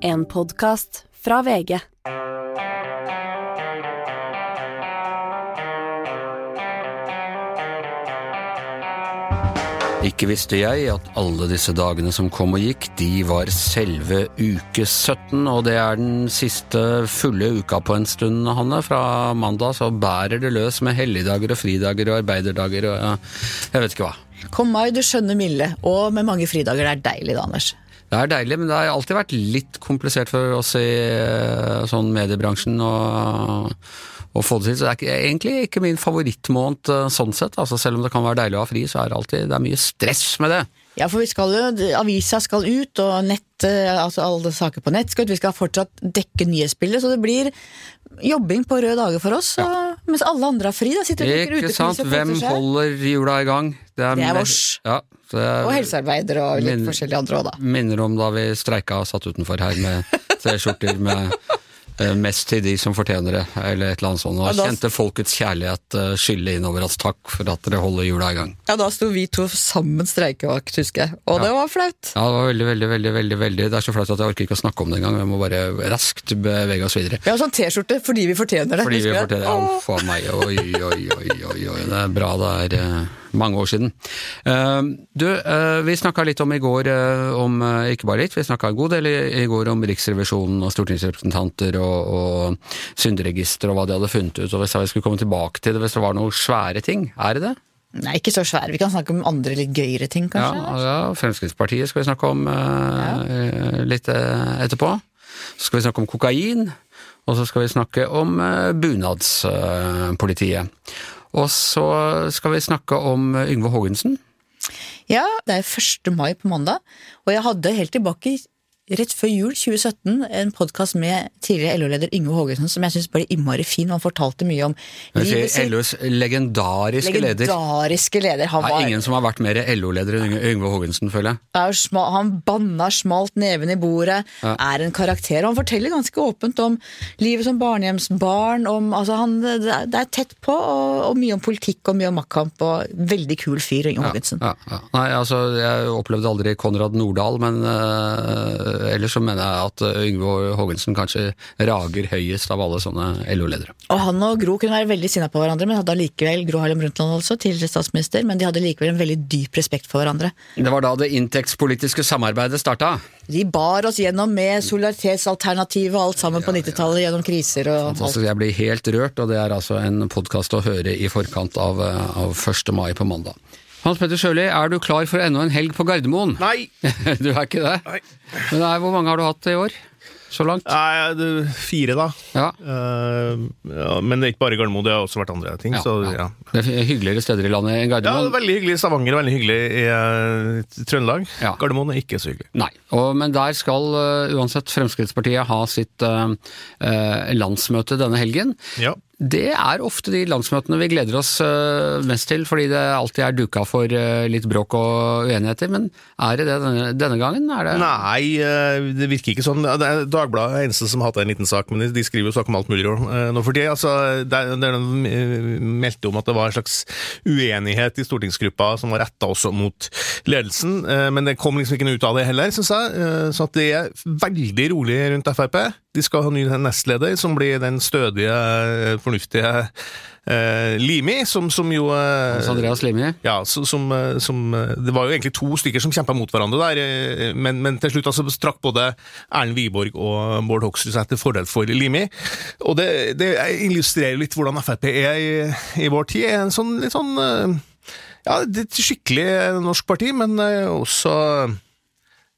En podkast fra VG. Ikke visste jeg at alle disse dagene som kom og gikk, de var selve uke 17, og det er den siste fulle uka på en stund, Hanne. Fra mandag så bærer det løs med helligdager og fridager og arbeiderdager og jeg vet ikke hva. Kom mai, du skjønne milde, og med mange fridager. Det er deilig da, Anders. Det er deilig, men det har alltid vært litt komplisert for oss i eh, sånn mediebransjen å, å få det til. Så det er ikke, egentlig ikke min favorittmåned eh, sånn sett. Altså, selv om det kan være deilig å ha fri, så er det alltid det er mye stress med det. Ja, for vi skal jo, avisa skal ut, og nett, eh, altså alle saker på nett skal ut. Vi skal fortsatt dekke nyhetsbildet, så det blir jobbing på røde dager for oss. Og, mens alle andre har fri, da sitter og Ikke sant? Hvem holder hjula i gang? Det er er vårs. Ja, er- Og helsearbeidere og litt Min- forskjellige andre òg, da. Minner om da vi streika og satt utenfor her med T-skjorter med mest til de som fortjener det, eller et eller annet sånt. Og Ja, da- kjente folkets kjærlighet eh, skylle innover oss. Takk for at dere holder hjula i gang. Ja, da sto vi to sammen streikevakt, husker jeg. Og det var flaut. Ja, det var veldig, veldig, veldig, veldig, veldig Det er så flaut at jeg orker ikke å snakke om det engang. Vi må bare raskt bevege oss videre. Vi har sånn T-skjorte fordi vi fortjener det. Fordi vi fortjener det. ja, Åh. for meg, oi, oi, oi, oi, oi, det er bra det er eh, mange år siden. Eh, du, eh, vi snakka litt om i går, eh, om ikke bare litt, vi snakka en god del i, går om Riksrevisjonen og stortingsrepresentanter og, og synderegister og hva de hadde funnet ut, og hvis vi skulle komme tilbake til det hvis det var noen svære ting, er det det? Nei, ikke så svære. Vi kan snakke om andre litt gøyere ting, kanskje. ja, Fremskrittspartiet skal vi snakke om ja. litt etterpå. Så skal vi snakke om kokain, og så skal vi snakke om bunadspolitiet. Og så skal vi snakke om Yngve Haagensen. Ja, det er 1. mai på mandag, og jeg hadde helt tilbake rett før jul 2017 en podkast med tidligere LO-leder Yngve Haagensen som jeg syns ble innmari fin. Han fortalte mye om livet sitt. LOs legendariske leder. Legendariske leder. Han Det var er ingen som har vært mer LO-leder enn Yngve- Haagensen, føler jeg. han banna smalt neven i bordet, Ja. er en karakter. Han forteller ganske åpent om livet som barnehjemsbarn. Om, altså han, det, er, tett på, og, og mye om politikk og mye om maktkamp. Og veldig kul fyr, Yngve Haagensen. Ja, ja. Nei, altså, jeg opplevde aldri Konrad Nordahl, men øh, ellers så mener jeg at øh, Yngve Haagensen kanskje rager høyest av alle sånne LO-ledere. Og han og Gro kunne være veldig sinna på hverandre, men hadde allikevel Gro Harlem Brundtland også, tidligere statsminister, men de hadde likevel en veldig dyp respekt for hverandre. Det var da det inntektspolitiske samarbeidet starta. De bar oss gjennom med solidaritetsalternativet og alt sammen på 90-tallet, gjennom kriser og alt. Altså, jeg blir helt rørt, og det er altså en podkast å høre i forkant av, øh, av 1. mai på mandag. Hans Petter Sjøli, er du klar for enda en helg på Gardermoen? Nei! du er ikke det? Nei. Men nei, hvor mange har du hatt i år? Så langt? Nei, det, fire, da. Ja. Uh, ja, men ikke bare Gardermoen, det har også vært andre ting. Ja, så, ja. ja. Det er hyggeligere steder i landet enn Ja, det Gardermoen. er veldig hyggelig i Stavanger veldig hyggelig i uh, Trøndelag. Ja. Gardermoen er ikke så hyggelig. Nei, og, men der skal uh, uansett Fremskrittspartiet ha sitt landsmøte denne helgen. Det er ofte de landsmøtene vi gleder oss øh, mest til, fordi det alltid er duka for øh, litt bråk og uenigheter. Men er det det denne, denne gangen? Nei, eh, det virker ikke sånn. Det Dagbladet er eneste som har hatt en liten sak, men de- skriver jo sak om alt mulig eh, nå for tida. Altså, de eh, meldte om at det var en slags uenighet i stortingsgruppa som var retta også mot ledelsen, eh, men det kom liksom ikke noe ut av det heller, syns jeg. Eh, Så det er veldig rolig rundt Frp. De skal ha ny nestleder, som blir den stødige, fornuftige eh, Limi, som, som jo eh, Andreas Limi? ja, som, eh, som eh, Det var jo egentlig to stykker som kjempa mot hverandre der, eh, men, men til slutt altså strakk både Erlend Wiborg og Bård Hoksrud seg til fordel for Limi. Og det, det illustrerer litt hvordan Frp er i, i vår tid. Er en sånn litt sånn Ja, det er et skikkelig norsk parti, men også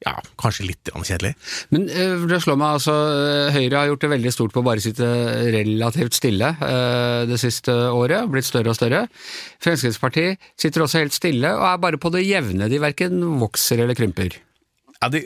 ja, kanskje litt kjedelig. Men øh, det slår meg altså, øh, Høyre har gjort det veldig stort på å bare sitte relativt stille øh, det siste året, blitt større og større. Fremskrittspartiet sitter også helt stille og er bare på det jevne, de verken vokser eller krymper. Ja, de,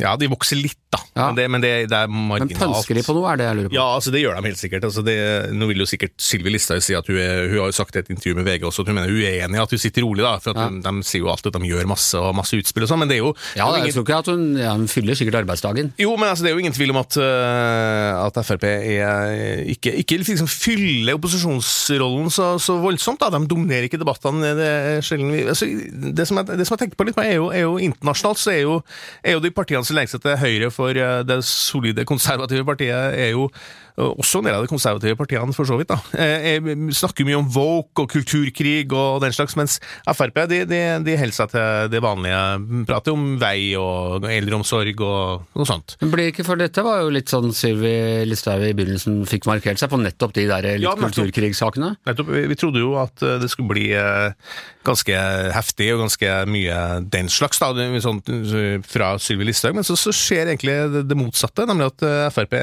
ja, de vokser litt, da. Ja. Men, det, men det, det er Men pønsker de på noe, er det jeg lurer på? Ja, altså det gjør de helt sikkert. Altså det, nå vil jo sikkert Sylvi Listhaug si at hun, er, hun har jo sagt i et intervju med VG også at hun mener hun er enig i at hun sitter rolig, da, for Ja. de, de sier jo alltid at de gjør masse og masse utspill og sånn, men det er jo Ja, er jo jeg ingen, tror ikke at hun, ja, hun fyller sikkert arbeidsdagen. jo, men altså, det er jo ingen tvil om at, uh, at Frp er, ikke, ikke liksom fyller opposisjonsrollen så, så voldsomt. da, De dominerer ikke debattene. Det, er sjelden vi, altså, det, som jeg, det som jeg tenker på litt, er jo, er jo internasjonalt så er jo, er jo de partiene som legger seg til høyre for eh, det solide konservative partiet er jo også en del av de konservative partiene, for så vidt. da. Eh, snakker mye om woke og kulturkrig og den slags, mens Frp de, de, de holder seg til det vanlige. Prater om vei og eldreomsorg og noe sånt. Men blir ikke for dette var jo litt sånn Sylvi Listhaug i begynnelsen fikk markert seg på nettopp de der litt Ja, kulturkrigssakene. Nettopp, vi, vi trodde jo at eh, det skulle bli eh, ganske heftig og ganske mye den slags, da, sånn, eh, fra Sylvi Listhaug, men så, så skjer egentlig det, motsatte, nemlig at eh, Frp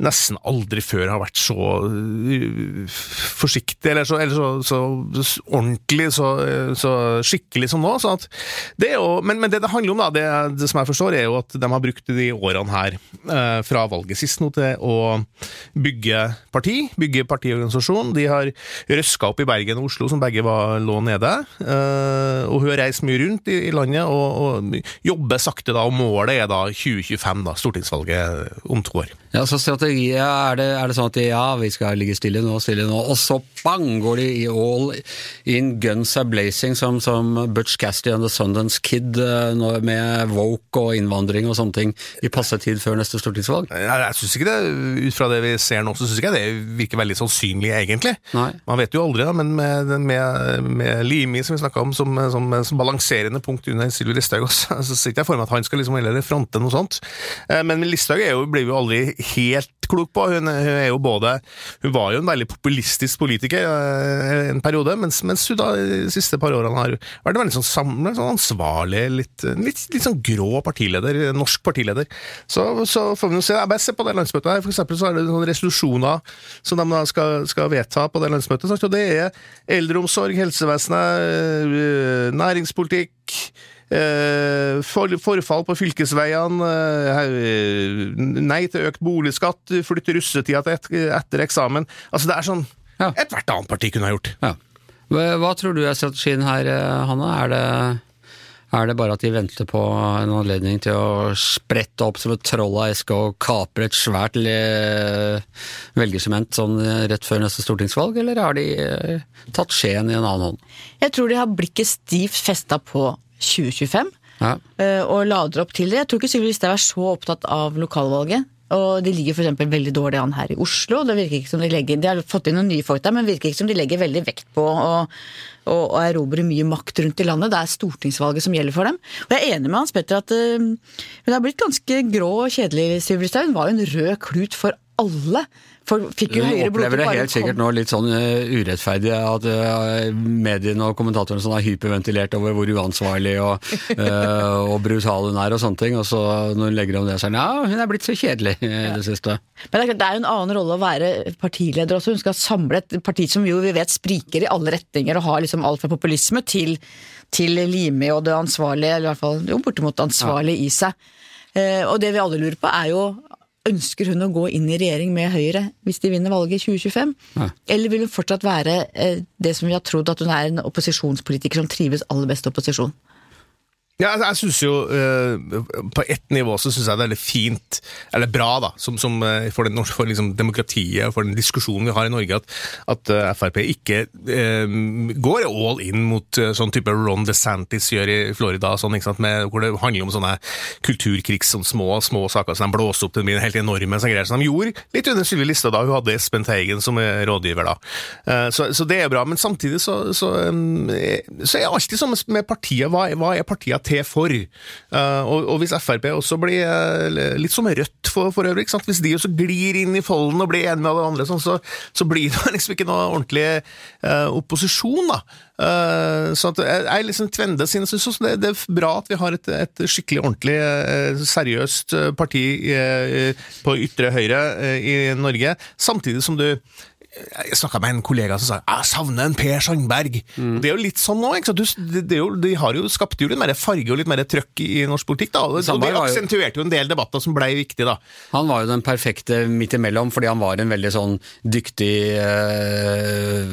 nesten aldri før har vært så eh, forsiktig, eller så, eller så, så, ordentlig, så, eh, så skikkelig som nå. Jo, men, men det det handler om, da, det, det som jeg forstår, er jo at de har brukt de årene her, eh, fra valget sist nå, til å bygge parti, bygge partiorganisasjon. De har røska opp i Bergen og Oslo, som begge var, lå nede. eh, og hun har reist mye rundt i, i landet og, og jobber sakte, da, og målet er da 2025, da, stortingsvalget om to år. Ja, så strategi, er, det, er det sånn at ja, vi skal ligge stille nå, stille nå, og så bang, går de i all in guns are blazing som, som Butch Cassidy and the Sundance Kid eh, med woke og innvandring og sånne ting i passe tid før neste stortingsvalg? Jeg, jeg synes ikke det, Ut fra det vi ser nå, så syns ikke jeg det virker veldig sannsynlig, egentlig. Nei. Man vet jo aldri, da, men med, med, med Limi, som vi snakka om, som, som, som balanserende punkt under Sylvi Listhaug, så ser ikke jeg for meg at han skal liksom heller fronte noe sånt. Eh, Men Listhaug blir jo aldri helt klok på. Hun, hun er jo både Hun var jo en veldig populistisk politiker eh, en periode, mens, mens hun da de siste par årene har vært en veldig sånn, samlet, sånn ansvarlig, litt, litt, litt sånn grå partileder, norsk partileder. Så, så får vi jo se. Jeg bare se på det landsmøtet her, for eksempel så er det noen resolusjoner som de da skal, skal vedta på det landsmøtet. Og det er eldreomsorg, helsevesenet, øh, næringspolitikk. Eh, For, forfall på fylkesveiene, eh, eh, nei til økt boligskatt, flytte russetida til et, etter eksamen. Altså Det er sånn Ja. ethvert annet parti kunne ha gjort. Ja. Hva, tror du er strategien her, Hanne? Er det, er det bare at de venter på en anledning til å sprette opp som et troll av eske og kapre et svært velgersement sånn rett før neste stortingsvalg, eller har de tatt skjeen i en annen hånd? Jeg tror de har blikket stivt festa på 2025. Ja. eh, og lader opp til det. Jeg tror ikke Sylvi Listhaug er så opptatt av lokalvalget. Og de ligger f.eks. veldig dårlig an her i Oslo. Det virker ikke som De legger, de har fått inn noen nye folk der, men det virker ikke som de legger veldig vekt på å, å, å erobre mye makt rundt i landet. Det er stortingsvalget som gjelder for dem. Og jeg er enig med Hans Petter at uh, hun har blitt ganske grå og kjedelig, Sylvi Listhaug. Hun var jo en rød klut for alle. For fikk jo Du høyere opplever det helt sikkert nå litt sånn uh, urettferdig at uh, mediene og kommentatorene sånn har hyperventilert over hvor uansvarlig og, uh, og brutal hun er og sånne ting, og så når hun legger om det, så er hun ja, hun er blitt så kjedelig i det siste. Men det er, jo en annen rolle å være partileder også. Hun skal samle et parti som jo vi vet spriker i alle retninger og har liksom alt fra populisme til, til Limi og det ansvarlige, eller i hvert fall jo, bortimot ansvarlig i seg. Og det vi alle lurer på er jo Ønsker hun å gå inn i regjering med Høyre hvis de vinner valget i 2025? Nei. Eller vil hun fortsatt være eh, det som vi har trodd, at hun er en opposisjonspolitiker som trives aller best i opposisjon? Ja, altså, jeg synes jo uh, På ett nivå så syns jeg det er veldig fint, eller bra, da, som, som, eh, for, den, for liksom, demokratiet for den diskusjonen vi har i Norge, at, at eh, Frp ikke uh, går all in mot uh, sånn type Ron DeSantis gjør i Florida, sånn, med, hvor det handler om sånne kulturkrigs, sånne små, små saker som de blåser opp til de helt enorme sånne greier som de gjorde litt under Sylvi Listhaug da hun hadde Espen Teigen som rådgiver. da. Så, så det er bra, men samtidig så, så, um, så er alltid sånn med partiet, hva, hva er partiet til for? Eh, og, og hvis Frp også blir eh, litt som Rødt for, for øvrig, hvis de også glir inn i folden og blir enige med alle andre, sånn, så, så blir det liksom ikke noe ordentlig uh, opposisjon. da. Uh, så at jeg liksom tvende sin, så også det, det er bra at vi har et, et skikkelig ordentlig, uh, seriøst parti på ytre høyre i Norge, samtidig som du jeg snakka med en kollega som sa jeg savner en Per Sandberg. Det er jo litt sånn nå. de har jo skapt jo litt mer farge og litt mer trøkk i, norsk politikk. da, og, Sandberg det aksentuerte jo en del debatter som blei viktige. da. Han var jo den perfekte midt imellom, fordi han var en veldig sånn dyktig eh,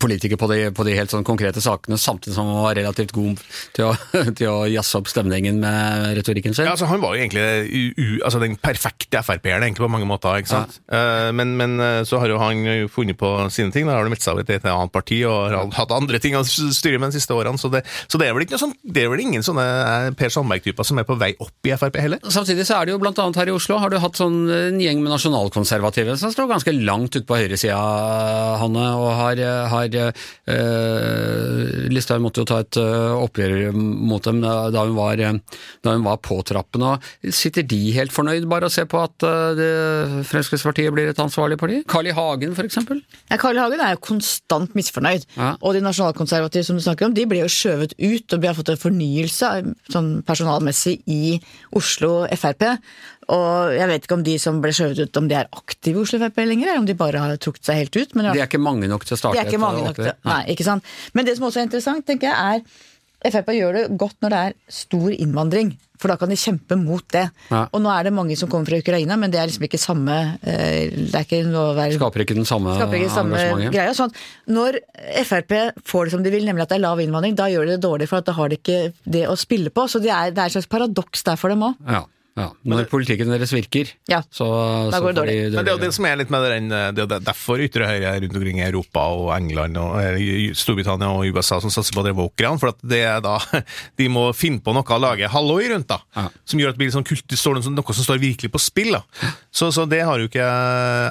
politiker på de, på de helt sånn konkrete sakene, samtidig som han var relativt god til å, til å jazze opp stemningen med retorikken sin. Ja, altså Han var jo egentlig u, altså den perfekte Frp-eren på mange måter. ikke sant? Eh, men, men, eh, så har jo han funnet på sine ting. Da har han meldt seg over til et annet parti og har hatt andre ting å styre med de siste årene. Så det, så det er vel sånn, det er vel ingen sånne eh, Per Sandberg-typer som er på vei opp i Frp heller? Samtidig så er det jo blant annet her i Oslo har du hatt sånn en gjeng med nasjonalkonservative som står ganske langt ute på høyresida, Hanne, og har, har øh, Listhaug måtte jo ta et oppgjør mot dem da hun var, da hun var påtrappende. og Sitter de helt fornøyd bare å se på at Fremskrittspartiet blir et ansvarlig parti? Carl I. Hagen f.eks.? Ja, Carl I. Hagen er jo konstant misfornøyd. Ja. Og de nasjonalkonservative som du snakker om, de ble jo skjøvet ut, og vi har fått en fornyelse sånn personalmessig i Oslo Frp. Og jeg vet ikke om de som ble skjøvet ut, om de er aktive i Oslo Frp lenger, eller om de bare har trukket seg helt ut. Men De er ikke mange nok til å starte Det er ikke mange nok til. Nei, ikke sant. Men det som også er interessant, tenker jeg, er Frp gjør det godt når det er stor innvandring. For da kan de kjempe mot det. Ja. Og nå er det mange som kommer fra Ukraina, men det er liksom ikke samme eh, Det er ikke noe å være Skaper ikke den samme ikke den samme greia. Sånn når Frp får det som de vil, nemlig at det er lav innvandring, da gjør de det dårlig, for at da har de ikke det å spille på. Så det er, det er et slags paradoks der for dem òg. Ja, ja. Når politikken deres virker, Ja. så, Da så går det dårlig. de Men det er jo det som er litt med den, det er derfor ytre høyre rundt omkring i Europa og England og eh, Storbritannia og USA som satser på det wokerne, for at det er da de må finne på noe å lage halloi rundt, da. Ja. Som gjør at det blir sånn kult, står noe, som står virkelig på spill. da. Så, så det har jo ikke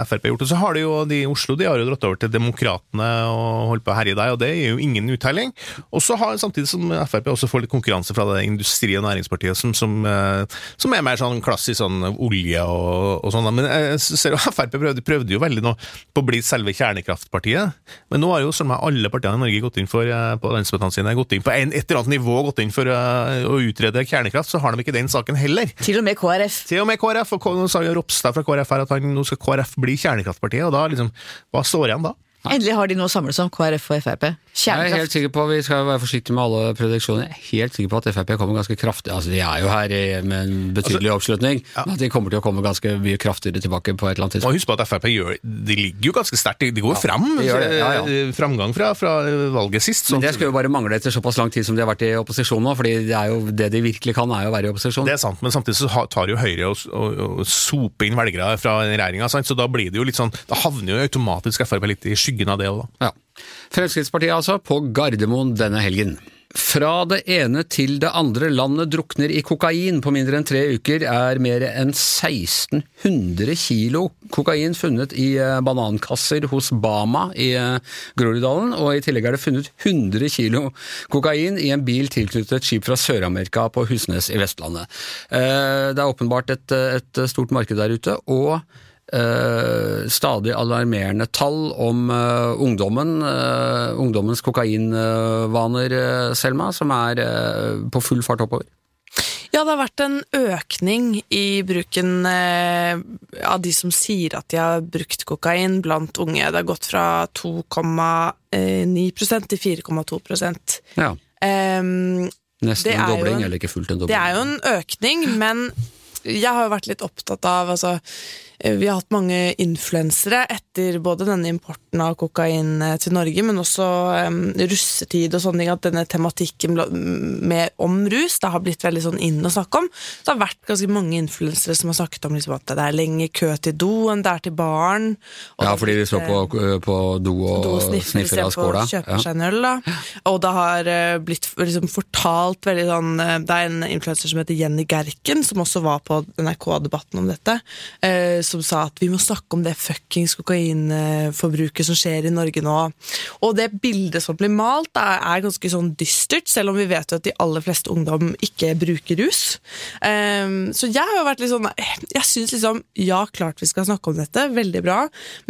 Frp gjort. Og så har de jo de i Oslo de har jo dratt over til Demokratene og holdt på å herje der, og det gir jo ingen uttelling. Og så har samtidig som Frp også får litt konkurranse fra det industri- og næringspartiet, som, som, eh, som er mer sånn klassisk sånn olje og, og sånn. Men jeg ser jo Frp prøvde, prøvde jo veldig nå på å bli selve kjernekraftpartiet. Men nå har jo sånn med alle partiene i Norge gått inn for, eh, på landsmøtene sine, gått inn på en, et eller annet nivå gått inn for eh, å utrede kjernekraft, så har de ikke den saken heller. Til og med KrF. Til og med KrF, og nå sa jo Ropstad fra KrF her at han, nå skal KrF bli kjernekraftpartiet, og da liksom, hva står igjen da? Endelig har de noe å samles om, KrF og Frp. Jeg er helt sikker på, Vi skal være forsiktige med alle prediksjoner. Jeg er helt sikker på at Frp kommer ganske kraftig altså De er jo her med en betydelig oppslutning, men at de kommer til å komme ganske mye kraftigere tilbake på et eller annet tidspunkt. husk på at Frp gjør, de ligger jo ganske sterkt, de de går fram. de gjør det, ja, ja. eh, Framgang fra, fra valget sist. Men det skulle jo bare mangle etter såpass lang tid som de har vært i opposisjon nå, fordi det er jo det de virkelig kan, er jo å være i opposisjon. Det er sant, men samtidig så tar jo Høyre og, og, og soper inn velgere fra regjeringa, så da blir det jo litt sånn Da havner jo automatisk Frp litt i skyggen av det òg, da. Ja. Fremskrittspartiet altså, på Gardermoen denne helgen. Fra det ene til det andre landet drukner i kokain. På mindre enn tre uker er mer enn 1600 kilo kokain funnet i eh, banankasser hos Bama i eh, Groruddalen, og i tillegg er det funnet 100 kilo kokain i en bil tilknyttet et skip fra Sør-Amerika på Husnes i Vestlandet. Eh, Det er åpenbart et, et stort marked der ute, og stadig alarmerende tall om eh, ungdommen, eh, ungdommens kokainvaner, eh, Selma, som er eh, på full fart oppover. Ja, det har vært en økning i bruken eh, av de som sier at de har brukt kokain blant unge. Det har gått fra 2,9% til 4,2 Ja, um, Nesten en jo dobling, en- eller ikke fullt en dobling. Det er jo en økning, men jeg har jo vært litt opptatt av altså, eh, Vi har hatt mange influensere etter både denne importen av kokain eh, til Norge, men også um, russetid og sånne ting, at denne tematikken med, om rus det har blitt veldig sånn inn å snakke om. Så det har vært ganske mange influensere som har snakket om liksom, at det er lenge kø til do enn det er til baren. Ja, fordi de står eh, på, på do og, do og sniffer sniffer av skåla. å kjøpe Ja. seg en øl. Da. Og det har eh, blitt liksom fortalt veldig sånn eh, Det er en influenser som heter Jenny Gerken, som også var på NRK-debatten om dette, eh, som sa at vi må snakke om det fuckings kokainforbruket som skjer i Norge nå. Og det bildet som blir malt, er, ganske sånn dystert, selv om vi vet jo at de aller fleste ungdom ikke bruker rus. Eh, så jeg har jo vært litt sånn Jeg syns liksom Ja, klart vi skal snakke om dette, veldig bra,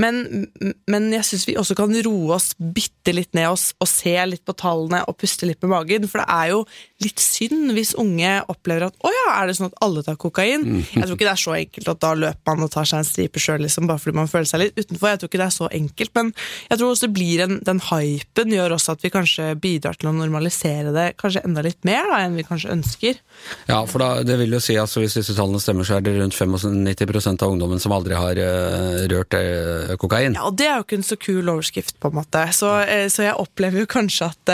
men, men jeg syns vi også kan roe oss bitte litt ned oss og se litt på tallene og puste litt med magen, for det er jo litt synd hvis unge opplever at å ja, er det sånn at alle tar kokain? Jeg tror ikke det er så enkelt at da løper man og tar seg en stripe sjøl, liksom, bare fordi man føler seg litt utenfor. Jeg tror ikke det er så enkelt, men jeg tror også det blir en, den hypen gjør også at vi kanskje bidrar til å normalisere det kanskje enda litt mer da, enn vi kanskje ønsker. Ja, for da, det vil jo si at hvis disse tallene stemmer, så er det rundt 95% av ungdommen som aldri har uh, rørt uh, kokain. Ja, og det er jo ikke en så kul overskrift, på en måte. Så, uh, så jeg opplever jo kanskje at,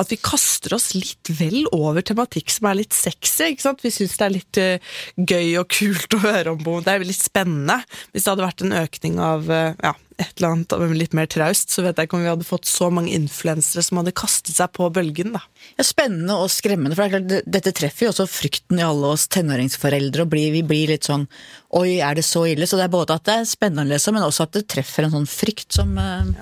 at vi kaster oss litt vel vel over tematikk som er litt sexy. ikke sant? Vi syns det er litt uh, gøy og kult å høre om. Det er litt spennende. Hvis det hadde vært en økning av uh, ja, et eller annet litt mer traust, så vet jeg ikke om vi hadde fått så mange influensere som hadde kastet seg på bølgen. da. Ja, spennende og skremmende, for det er klart, dette treffer jo også frykten i alle oss tenåringsforeldre. og blir, Vi blir litt sånn Oi, er det så ille? Så det er både at det er spennende å lese, men også at det treffer en sånn frykt som eh,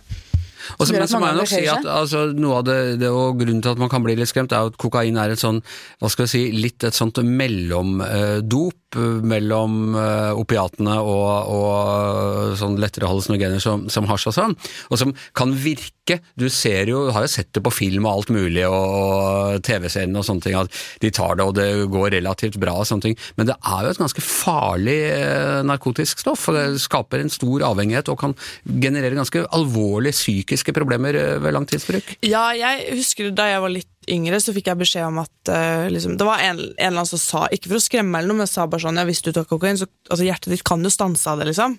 Og så, men så må jeg nok si at altså, noe av det, det, og grunnen til at man kan bli litt skremt, er at kokain er et sånn, hva skal jeg si, litt et sånt mellomdop mellom eh, opiatene og, og sånn lettere hallusinogener som, som hasj og sånn, og som kan virke, du ser jo, har jo sett det på film og alt mulig, og, TV-seriene og sånne ting, at de tar det og det går relativt bra og sånne ting, men det er jo et ganske farlig eh, narkotisk stoff, og det skaper en stor avhengighet og kan generere ganske alvorlige psykiske problemer eh, ved langtidsbruk. Ja, jeg husker da jeg var litt yngre, så fikk jeg beskjed om at uh, liksom, Det var en, en eller annen som sa, ikke for å skremme eller noe, men sa bare sånn Ja, hvis du tar kokain, så altså, hjertet ditt kan jo stanse av det, liksom.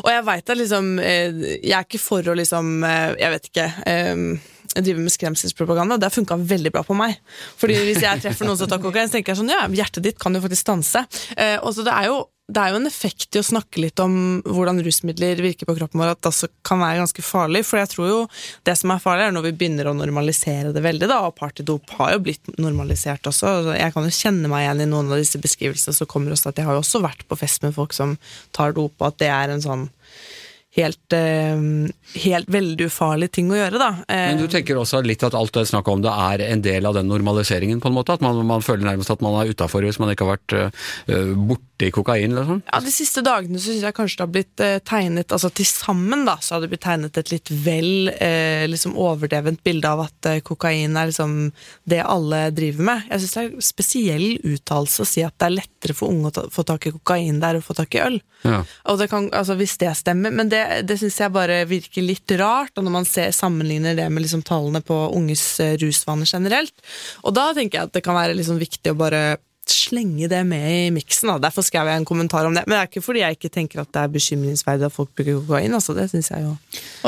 Og jeg veit at liksom eh, Jeg er ikke for å liksom Jeg vet ikke. jeg driver med skremselspropaganda. Det har funka veldig bra på meg. Fordi Hvis jeg treffer noen som tar kokain, så tenker jeg sånn Ja, hjertet ditt kan jo faktisk stanse. Eh, og så det er jo det er jo en effekt i å snakke litt om hvordan rusmidler virker på kroppen vår, at det også kan være ganske farlig. For jeg tror jo det som er farlig, er når vi begynner å normalisere det veldig. da, Og partydop har jo blitt normalisert også. Jeg kan jo kjenne meg igjen i noen av disse beskrivelsene som kommer også, at jeg har jo også vært på fest med folk som tar dop, og at det er en sånn helt, eh, helt veldig ufarlig ting å gjøre, da. Eh, Men du tenker også litt at alt det snakket om det er en del av den normaliseringen, på en måte? At man, man føler nærmest at man er utafor hvis man ikke har vært borte borti kokain, eller sånn? Ja, De siste dagene så syns jeg kanskje det har blitt eh, tegnet altså til sammen da, så har det blitt tegnet et litt vel eh, liksom overdrevent bilde av at eh, kokain er liksom det alle driver med. Jeg syns det er spesiell uttalelse å si at det er lettere for unge å ta, få tak i kokain der å få tak i øl. Ja. Og det kan, altså Hvis det stemmer, men det, det syns jeg bare virker litt rart, og når man ser, sammenligner det med liksom tallene på unges eh, rusvaner generelt. Og da tenker jeg at det kan være liksom viktig å bare slenge det med i miksen. Derfor skrev jeg en kommentar om det. Men det er ikke fordi jeg ikke tenker at det er bekymringsverdig at folk bruker kokain. altså Det synes jeg jo.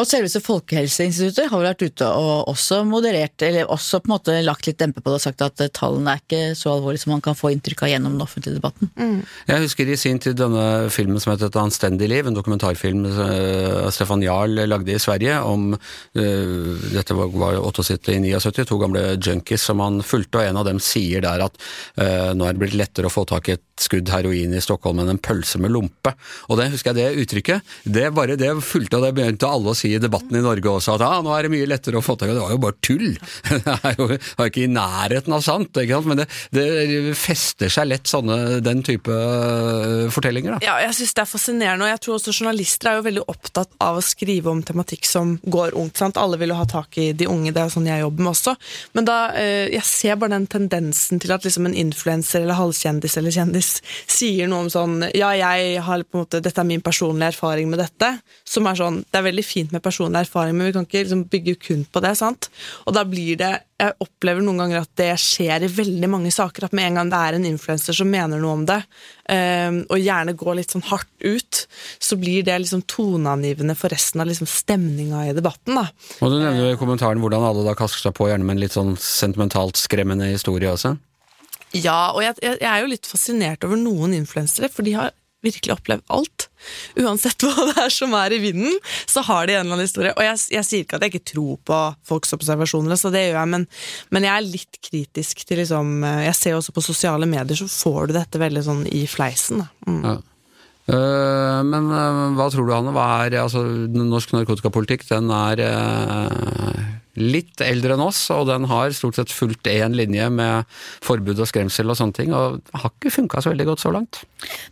Og selveste Folkehelseinstituttet har vært ute og også moderert, eller også på en måte lagt litt dempe på det og sagt at eh, tallene er ikke så alvorlige som man kan få inntrykk av gjennom den offentlige debatten. Jeg husker i sin tid denne filmen som het Et anstendig liv, en dokumentarfilm uh, Stefan Jarl lagde i Sverige om uh, Dette var, var 78 i 79, to gamle junkies som han fulgte, og en av dem sier der at uh, nå er det blitt lettere å få tak i et skudd heroin i Stockholm enn en pølse med lompe. Og det husker jeg det uttrykket, det bare det fulgte, og det begynte alle å si i debatten i Norge også, at ah, nå er det mye lettere å få tak i, det var jo bare tull. Det er jo er ikke i nærheten av sant, ikke sant? men det, det fester seg lett sånne, den type øh, fortellinger. da. Ja, jeg synes det er fascinerende, og jeg tror også journalister er jo veldig opptatt av å skrive om tematikk som går ungt. sant? Alle vil jo ha tak i de unge, det er sånn jeg jobber med også. Men da, eh, jeg ser bare den tendensen til at liksom en influenser eller halvkjendis eller kjendis sier noe om sånn Ja, jeg har på en måte, dette er min personlige erfaring med dette. Som er sånn Det er veldig fint med personlig erfaring, men vi kan ikke liksom bygge kun på det, sant? Og da blir det Jeg opplever noen ganger at det skjer i veldig mange saker. At med en gang det er en influenser som mener noe om det, eh, og gjerne går litt sånn hardt ut, så blir det liksom toneangivende for resten av liksom stemninga i debatten. da. Og du nevner jo i kommentaren hvordan alle da kaster seg på gjerne med en litt sånn sentimentalt skremmende historie også. Ja, og jeg, jeg, er jo litt fascinert over noen influensere, for de har virkelig opplevd alt. Uansett hva det er som er i vinden, så har de en eller annen historie. Og jeg, jeg sier ikke at jeg ikke tror på folks observasjoner, så det gjør jeg, men, men jeg er litt kritisk til liksom Jeg ser også på sosiale medier, så får du dette veldig sånn i fleisen. Mm. Ja. Øh, men øh, hva tror du, Hanne? Hva er, altså, norsk narkotikapolitikk den er litt eldre enn oss, og den har stort sett fulgt én linje med forbud og skremsel og sånne ting, og har ikke funka så veldig godt så langt.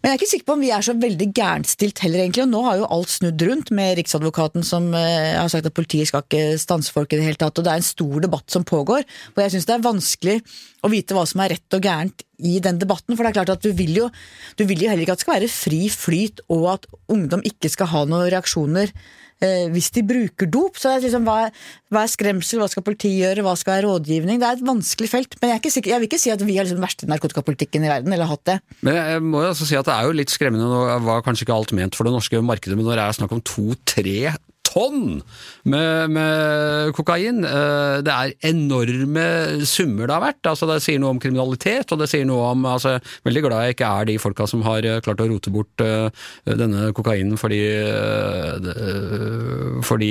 Men jeg er ikke sikker på om vi er så veldig gærnstilt heller, egentlig. Og nå har jo alt snudd rundt med Riksadvokaten som eh, har sagt at politiet skal ikke stanse folk i det hele tatt. Og det er en stor debatt som pågår. Og jeg syns det er vanskelig å vite hva som er rett og gærent i den debatten. For det er klart at du vil jo, du vil jo heller ikke at det skal være fri flyt, og at ungdom ikke skal ha noen reaksjoner eh, hvis de bruker dop. Så er liksom, hva, hva er skremsel, hva skal politiet gjøre, hva skal være rådgivning? Det er et vanskelig felt. Men jeg, er ikke sikker, jeg vil ikke si at vi har liksom den verste narkotikapolitikken i verden, eller har hatt det. Men jeg må jo altså si at det er jo litt skremmende, nå var kanskje ikke alt ment for det norske markedet, men når det er snakk om to-tre tonn med, med kokain. Eh, Det er enorme summer det har vært. Altså, det sier noe om kriminalitet, og det sier noe om altså, Veldig glad jeg ikke er de folka som har eh, klart å rote bort eh, denne kokainen fordi det- Fordi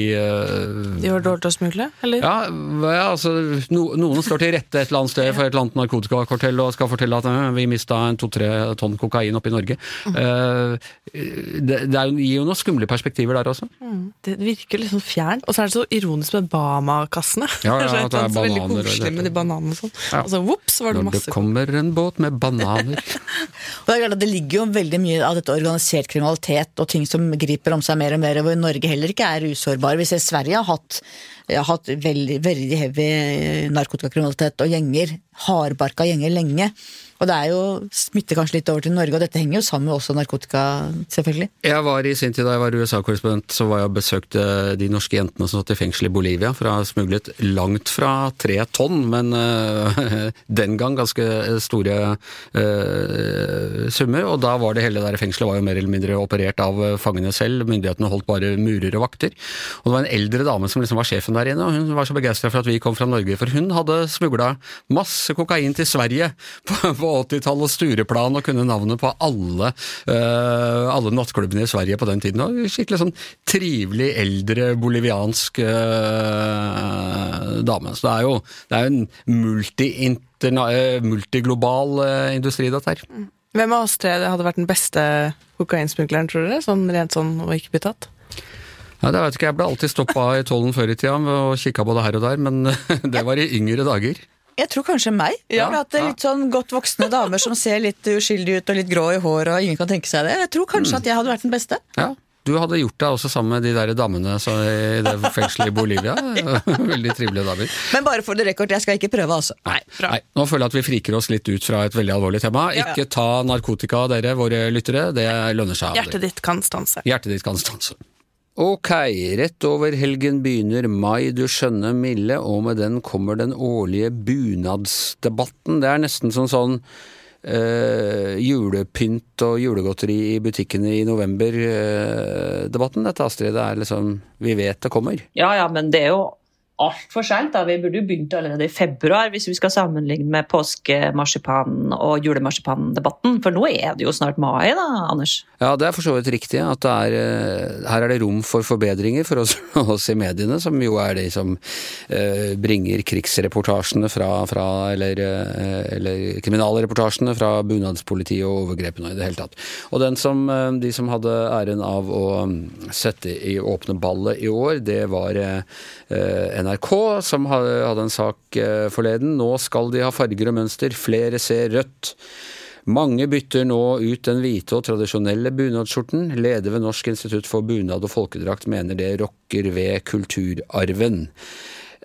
De var dårlige til å smugle, eller? ja, altså no, Noen står til rette et eller annet sted for et eller annet narkotikakartell og skal fortelle at vi mista en to-tre tonn kokain oppe i Norge. Mm. det, det gir jo noen skumle perspektiver der også. Det virker litt sånn fjernt. Og så er det så ironisk med Bama-kassene. Ja, ja, Det er at det er så veldig koselig med de bananene og sånn. Ja. Og så vops, var det Når det kommer en båt med bananer Og det at det ligger jo veldig mye av dette organisert kriminalitet og ting som griper om seg mer og mer, og hvor Norge heller ikke er usårbar. Vi ser Sverige har hatt, har hatt veldig, veldig heavy narkotikakriminalitet og gjenger, hardbarka gjenger lenge. Og det er jo smitter kanskje litt over til Norge, og dette henger jo sammen med også narkotika, selvfølgelig. Jeg var i sin tid da jeg var USA-korrespondent, så var jeg og besøkte de norske jentene som satt i fengsel i Bolivia, for å ha smuglet langt fra tre tonn, men øh, den gang ganske store øh, summer. Og da var det hele der fengselet var jo mer eller mindre operert av fangene selv, myndighetene holdt bare murer og vakter. Og det var en eldre dame som liksom var sjefen der inne, og hun var så begeistra for at vi kom fra Norge, for hun hadde smugla masse kokain til Sverige på, på 80-tallet og Stureplan og kunne navnet på alle, uh, alle nattklubbene i Sverige på den tiden. Og skikkelig sånn trivelig, eldre boliviansk uh, dame. Så det er jo, det er jo en øh, multiglobal øh, industri, dette her. Hvem av oss tre hadde vært den beste kokainsmugleren, tror dere? Sånn rent sånn og ikke blitt tatt? Ja, det vet ikke, Jeg ble alltid stoppa i tollen før i tida og kikka både her og der, men det var i yngre dager. Jeg tror kanskje meg. Ja, for at det er litt sånn godt voksne damer som ser litt uskyldige ut og litt grå i håret, og ingen kan tenke seg det. Jeg tror kanskje at jeg hadde vært den beste. Ja, Du hadde gjort deg også sammen med de der damene så i det fengselet i Bolivia. Veldig trivelige damer. Men bare for det rekord, jeg skal ikke prøve, altså. Nei, nei, nå føler jeg at vi friker oss litt ut fra et veldig alvorlig tema. Ikke ta narkotika, dere, våre lyttere. Det lønner seg aldri. Hjertet ditt kan stanse. Hjertet ditt kan stanse. Ok, rett over helgen begynner mai, du skjønne milde, og med den kommer den årlige bunadsdebatten. Det er nesten som sånn øh, julepynt og julegodteri i butikkene i november-debatten. Dette, Astrid, det er liksom Vi vet det kommer. Ja, ja, men det er jo altfor seint. Vi burde jo begynt allerede i februar, hvis vi skal sammenligne med påskemarsipanen og julemarsipandebatten. For nå er det jo snart mai, da, Anders? Ja, det er for så vidt riktig. at er, eh, Her er det rom for forbedringer for oss, oss i mediene, som jo er de som eh, bringer krigsreportasjene fra, fra eller, eh, eller kriminalreportasjene fra bunadspolitiet og overgrepene i det hele tatt. Og den som, eh, de som hadde æren av å mm, sette i åpne ballet i år, det var eh, eh, NRK, som hadde, en sak eh, forleden. Nå skal de ha farger og mønster, flere ser rødt. Mange bytter nå ut den hvite og tradisjonelle bunadsskjorten. Leder ved Norsk institutt for bunad og folkedrakt mener det rokker ved kulturarven.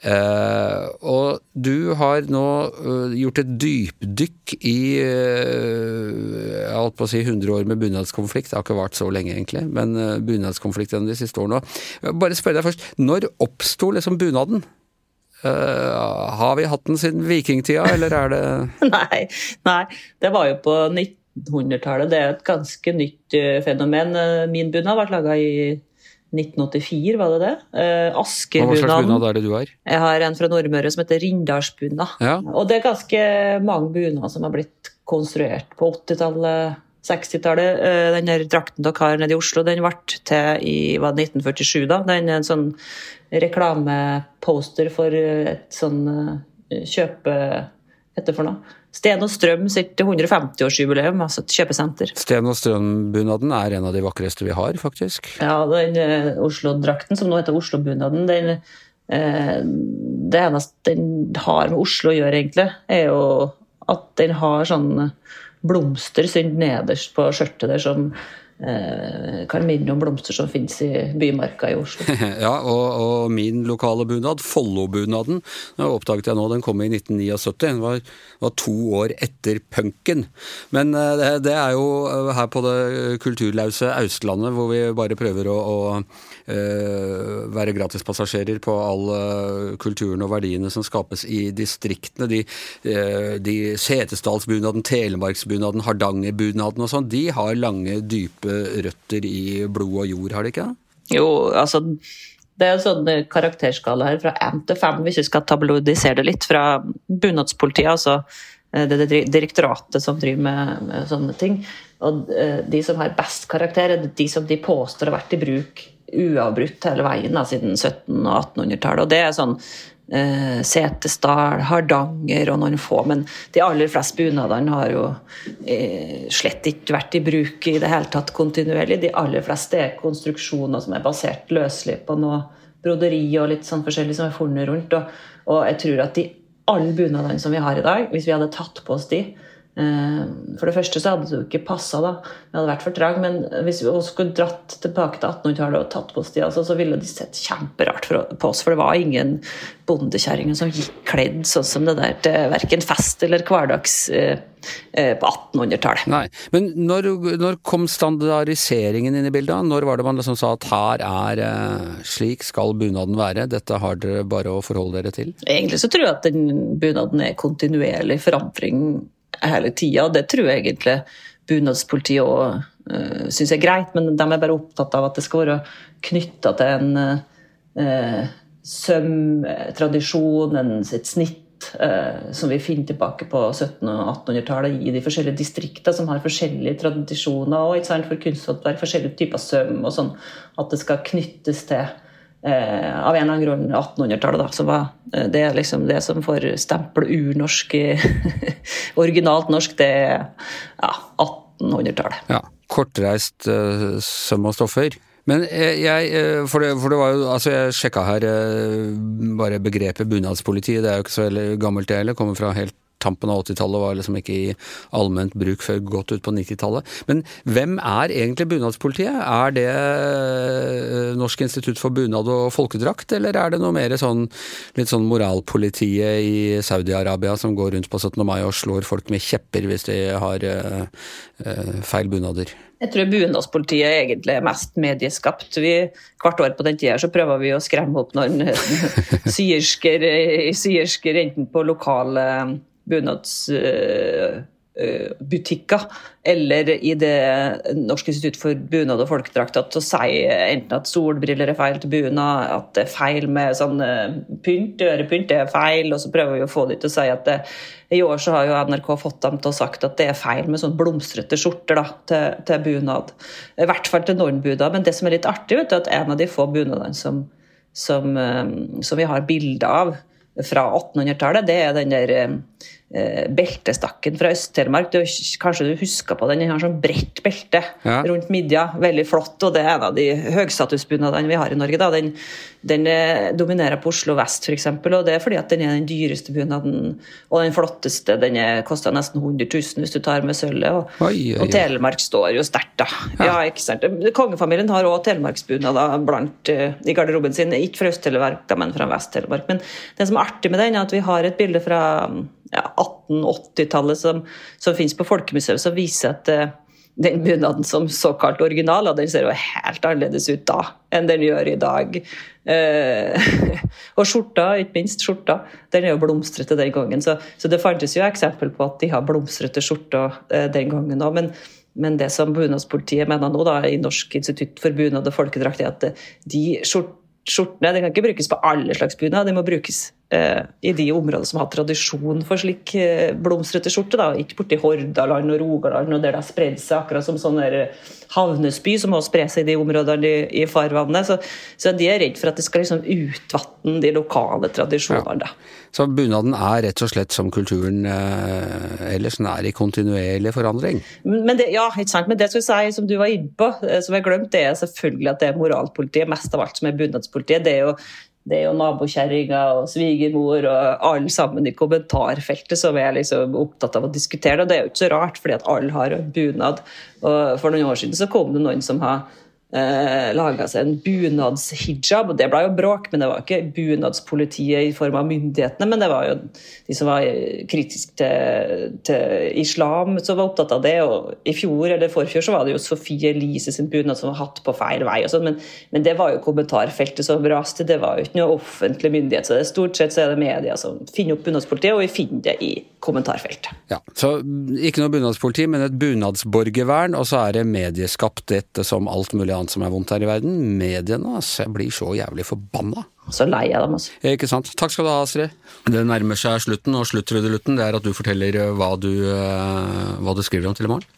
Eh, og du har nå uh, gjort et dypdykk i uh, jeg holdt på å si 100 år med bunadskonflikt. Det har ikke vart så lenge, egentlig, men uh, bunadskonflikten de siste årene. Bare spørre deg først, når oppsto liksom bunaden? Uh, har vi hatt den siden vikingtida, eller er det Nei, nei, det var jo på 1900-tallet. Det er et ganske nytt eh, fenomen. Eh, Min bunad ble laga i 1984, var det det? Eh, Hva slags bunad er det du har? Jeg har en fra Nordmøre som heter Rindalsbunad. Ja. Og det er ganske mange bunader som har blitt konstruert på 80-tallet. 60-tallet. Eh, Den der drakten dere har nede i Oslo, den ble til i var det 1947. da. Den er en sånn reklameposter for et sånn eh, kjøpe... Hva heter det for noe? Sten og Strøm sitt 150-årsjubileum, altså et kjøpesenter. Sten og Strøm-bunaden er en av de vakreste vi har, faktisk. Ja, den eh, Oslo-drakten, som nå heter Oslo-bunaden, den eh, Det eneste den har med Oslo å gjøre, egentlig, er jo at den har sånn blomster sydd nederst på skjørtet der som eh, kan minne om blomster som finnes i bymarka i Oslo. Ja, og, og min lokale bunad, Follobunaden, den oppdaget jeg nå, den kom i 1979. Den var, var to år etter punken. Men eh, det, det er jo eh, her på det kulturlause Austlandet hvor vi bare prøver å, å eh, være gratispassasjerer på all eh, kulturen og verdiene som skapes i distriktene. De, eh, de Setesdalsbunaden, Telemarksbunaden, Hardangerbunaden og sånn, de har lange, dype røtter i blod og jord, har de ikke? Jo, altså Det er en sånn eh, karakterskala her fra 1 til 5, hvis vi skal tabloidisere det litt, fra bunadspolitiet, altså eh, det, det direktoratet som driver med, med, sånne ting. Og eh, de som har best karakter, er de som de påstår har vært i bruk uavbrutt hele veien da, siden 1700- og 1800-tallet. Og det er sånn eh, Setesdal, Hardanger og noen få. Men de aller fleste bunadene har jo eh, slett ikke vært i bruk i det hele tatt kontinuerlig. De aller fleste er konstruksjoner som er basert løselig på noe broderi og litt sånn forskjellig som er funnet rundt. Og, og jeg tror at de alle bunadene som vi har i dag, hvis vi hadde tatt på oss de, for det første så hadde det jo ikke passa, da. Vi hadde vært for trege. Men hvis vi skulle dratt tilbake til 1800-tallet og tatt på oss de, altså, så ville de sett kjemperart på oss. For det var ingen bondekjerringer som gikk kledd sånn som det der til verken fest eller hverdags eh, eh på 1800-tallet. Nei, Men når, når, kom standardiseringen inn i bildet? Når var det man liksom sa at her er eh, slik skal bunaden være, dette har dere bare å forholde dere til? Egentlig så tror jeg at den bunaden er kontinuerlig forandring hele tida. Det tror jeg egentlig bunadspolitiet òg uh, eh, syns er greit, men de er bare opptatt av at det skal være knytta til en uh, sømtradisjon, et snitt som vi finner tilbake på 1700- og 1800-tallet i de forskjellige distriktene som har forskjellige tradisjoner og for kunsthåndverk, forskjellige typer søm og sånn. At det skal knyttes til eh, av en eller annen grunn 1800-tallet. Så var det er liksom det som får stempel urnorsk Originalt norsk, det er ja, 1800-tallet. Ja, kortreist uh, søm og stoffer. Men eh, jeg, for det, for det, var jo, altså jeg sjekka her bare begrepet bunadspoliti, det er jo ikke så gammelt det heller, kommer fra helt tampen av 80-tallet var liksom ikke i allment bruk før godt ut på 90-tallet. Men hvem er egentlig bunadspolitiet? Er det eh, Norsk institutt for bunad og folkedrakt, eller er det noe mer sånn litt sånn moralpolitiet i Saudi-Arabia som går rundt på 17. mai og slår folk med kjepper hvis de har uh, feil bunader? Jeg tror bunadspolitiet egentlig er mest medieskapt. Vi, hvert år på den tida så prøver vi å skremme opp noen syersker, syersker enten på lokale bunadsbutikker, eller i det Norsk institutt for bunad og folkedrakt å si enten at solbriller er feil til bunad, at det er feil med sånn pynt, ørepynt det er feil, og så prøver vi å få dem til å si at det, i år så har jo NRK fått dem til å sagt at det er feil med sånn blomstrete skjorter da, til, til, bunad. I hvert fall til nornbuda. Men det som er litt artig, vet du, at en av de få bunadene som, som, som vi har bilde av fra 1800-tallet, det er den der eh, beltestakken fra Øst-Telemark. Kanskje du husker på den? Den har sånn bredt belte ja. rundt midja. Veldig flott. Og det er en av de høgstatusbunadene vi har i Norge. Da. Den, den eh, dominerer på Oslo vest, f.eks. Og det er fordi at den er den dyreste bunaden og den flotteste. Den koster nesten 100 000 hvis du tar med sølvet. Og, og, Telemark står jo sterkt, da. Ja. ja. Kongefamilien har òg telemarksbunader blant uh, i garderoben sin. Ikke fra Øst-Telemark, men fra Vest-Telemark. Men det som er artig med den, er at vi har et bilde fra ja, 1880-tallet som, som finnes på Folkemuseet, som viser at uh, den bunaden som såkalt original, og den ser jo helt annerledes ut da enn den gjør i dag. Uh, og skjorta, ikke minst skjorta, den er jo blomstrete den gangen. Så, så det fantes jo eksempel på at de har blomstrete skjorter uh, den gangen òg. Men, men, det som bunadspolitiet mener nå da, i Norsk institutt for bunad og folkedrakt, er at de skjortene de kan ikke brukes på alle slags bunad, de må brukes eh, i de områdene som har tradisjon for slik eh, blomstrete skjorte. Da. Ikke borti Hordaland og Rogaland og der det har spredd seg, akkurat som sånn havnesby som også sprer seg i de områdene i, i farvannet. Så, så, de er redd for at det skal liksom utvatne de lokale tradisjonene. Ja. Så bunaden er rett og slett som kulturen eh, ellers, den er i kontinuerlig forandring? Men det, ja, ikke sant. Men det skal jeg si, som du var inne på, eh, som jeg glemte, det er selvfølgelig at det er moralpolitiet mest av alt som er bunadspolitiet. Det er jo det er jo nabokjerringa og svigermor og alle sammen i kommentarfeltet som er liksom opptatt av å diskutere det. Og det er jo ikke så rart, fordi at alle har bunad. Og for noen år siden så kom det noen som har eh, laga seg en bunadshijab. og Det ble jo bråk, men det var ikke bunadspolitiet i form av myndighetene, men det var jo de som var kritiske til, til, islam, som var opptatt av det. og I fjor eller forfjor så var det jo Sofie Elise sin bunad som var hatt på feil vei. og sånn, men, men, det var jo kommentarfeltet som raste. Det var jo ikke noe offentlig myndighet. så det Stort sett så er det media som finner opp bunadspolitiet, og vi finner det i kommentarfeltet. Ja, Så ikke noe bunadspoliti, men et bunadsborgervern, og så er det medieskapt dette som alt mulig annet annet som er vondt her i verden. Mediene, altså. Jeg blir så jævlig forbanna. Så lei av dem, altså. Ikke sant. Takk skal du ha, Astrid. Det nærmer seg slutten, og sluttrudelutten det er at du forteller eh, hva du, eh, hva du skriver om til i morgen.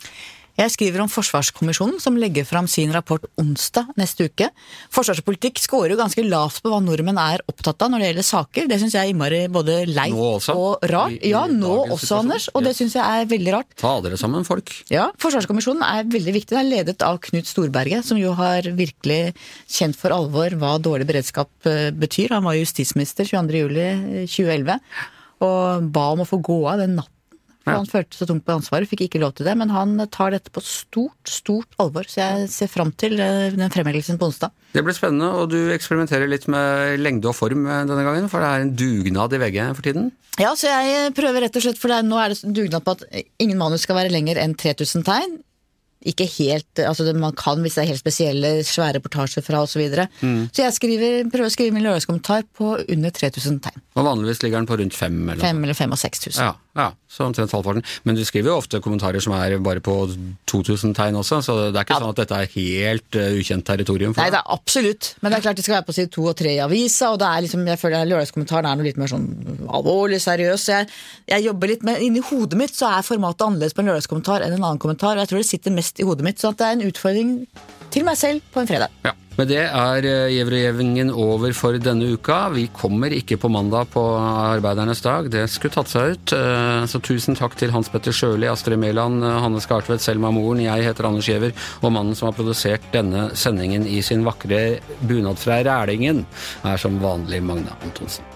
Jeg skriver om Forsvarskommisjonen, som legger fram sin rapport onsdag neste uke. Forsvarspolitikk scorer jo ganske lavt på hva nordmenn er opptatt av når det gjelder saker. Det syns jeg er innmari både leit og rart. Ja, nå også, situasjon. Anders. Og det Yes. syns jeg er veldig rart. Ta dere sammen, folk. Ja, Forsvarskommisjonen er veldig viktig. Den er ledet av Knut Storberget, som jo har virkelig kjent for alvor hva dårlig beredskap eh, betyr. Han var justisminister 22.07.2011 og ba om å få gå av den natten. For Ja. Han følte så tungt på ansvaret, fikk ikke lov til det. Men han tar dette på stort, stort alvor. Så jeg ser fram til eh, den fremleggelsen på onsdag. Det blir spennende, og du eksperimenterer litt med lengde og form eh, denne gangen, for det er en dugnad i VG for tiden. Ja, så jeg prøver rett og slett, for er, nå er det dugnad på at ingen manus skal være lenger enn 3000 tegn. Ikke helt, altså det, Man kan hvis det er helt spesielle, svære reportasjer fra osv. Så, videre. så jeg skriver, prøver å skrive min lørdagskommentar på under 3000 tegn. Og vanligvis ligger den på rundt 5, eller 5, eller fem og 6000. Ja, ja, så omtrent halvparten. Men du skriver jo ofte kommentarer som er bare på 2000 tegn også, så det er ikke Ja. sånn at dette er helt uh, ukjent territorium for deg? Nei, det er absolutt. Men det er klart det skal være på side to og tre i avisa, og det er liksom, jeg føler lørdagskommentaren er noe litt mer sånn alvorlig, seriøs. Jeg, jeg jobber litt med Inni hodet mitt så er formatet annerledes på en lørdagskommentar enn en annen kommentar, og jeg tror det sitter mest i hodet mitt. Så det er en utfordring til meg selv på en fredag. Ja. Med det er eh, over for denne uka. Vi kommer ikke på mandag på Arbeidernes dag, det skulle tatt seg ut. Eh, Så tusen takk til Hans Petter Sjøli, Astrid Mæland, eh, Hanne Skartvedt, Selma Moren. Jeg heter Anders Giæver, og mannen som har produsert denne sendingen i sin vakre bunad fra Rælingen, er som vanlig Magne Antonsen.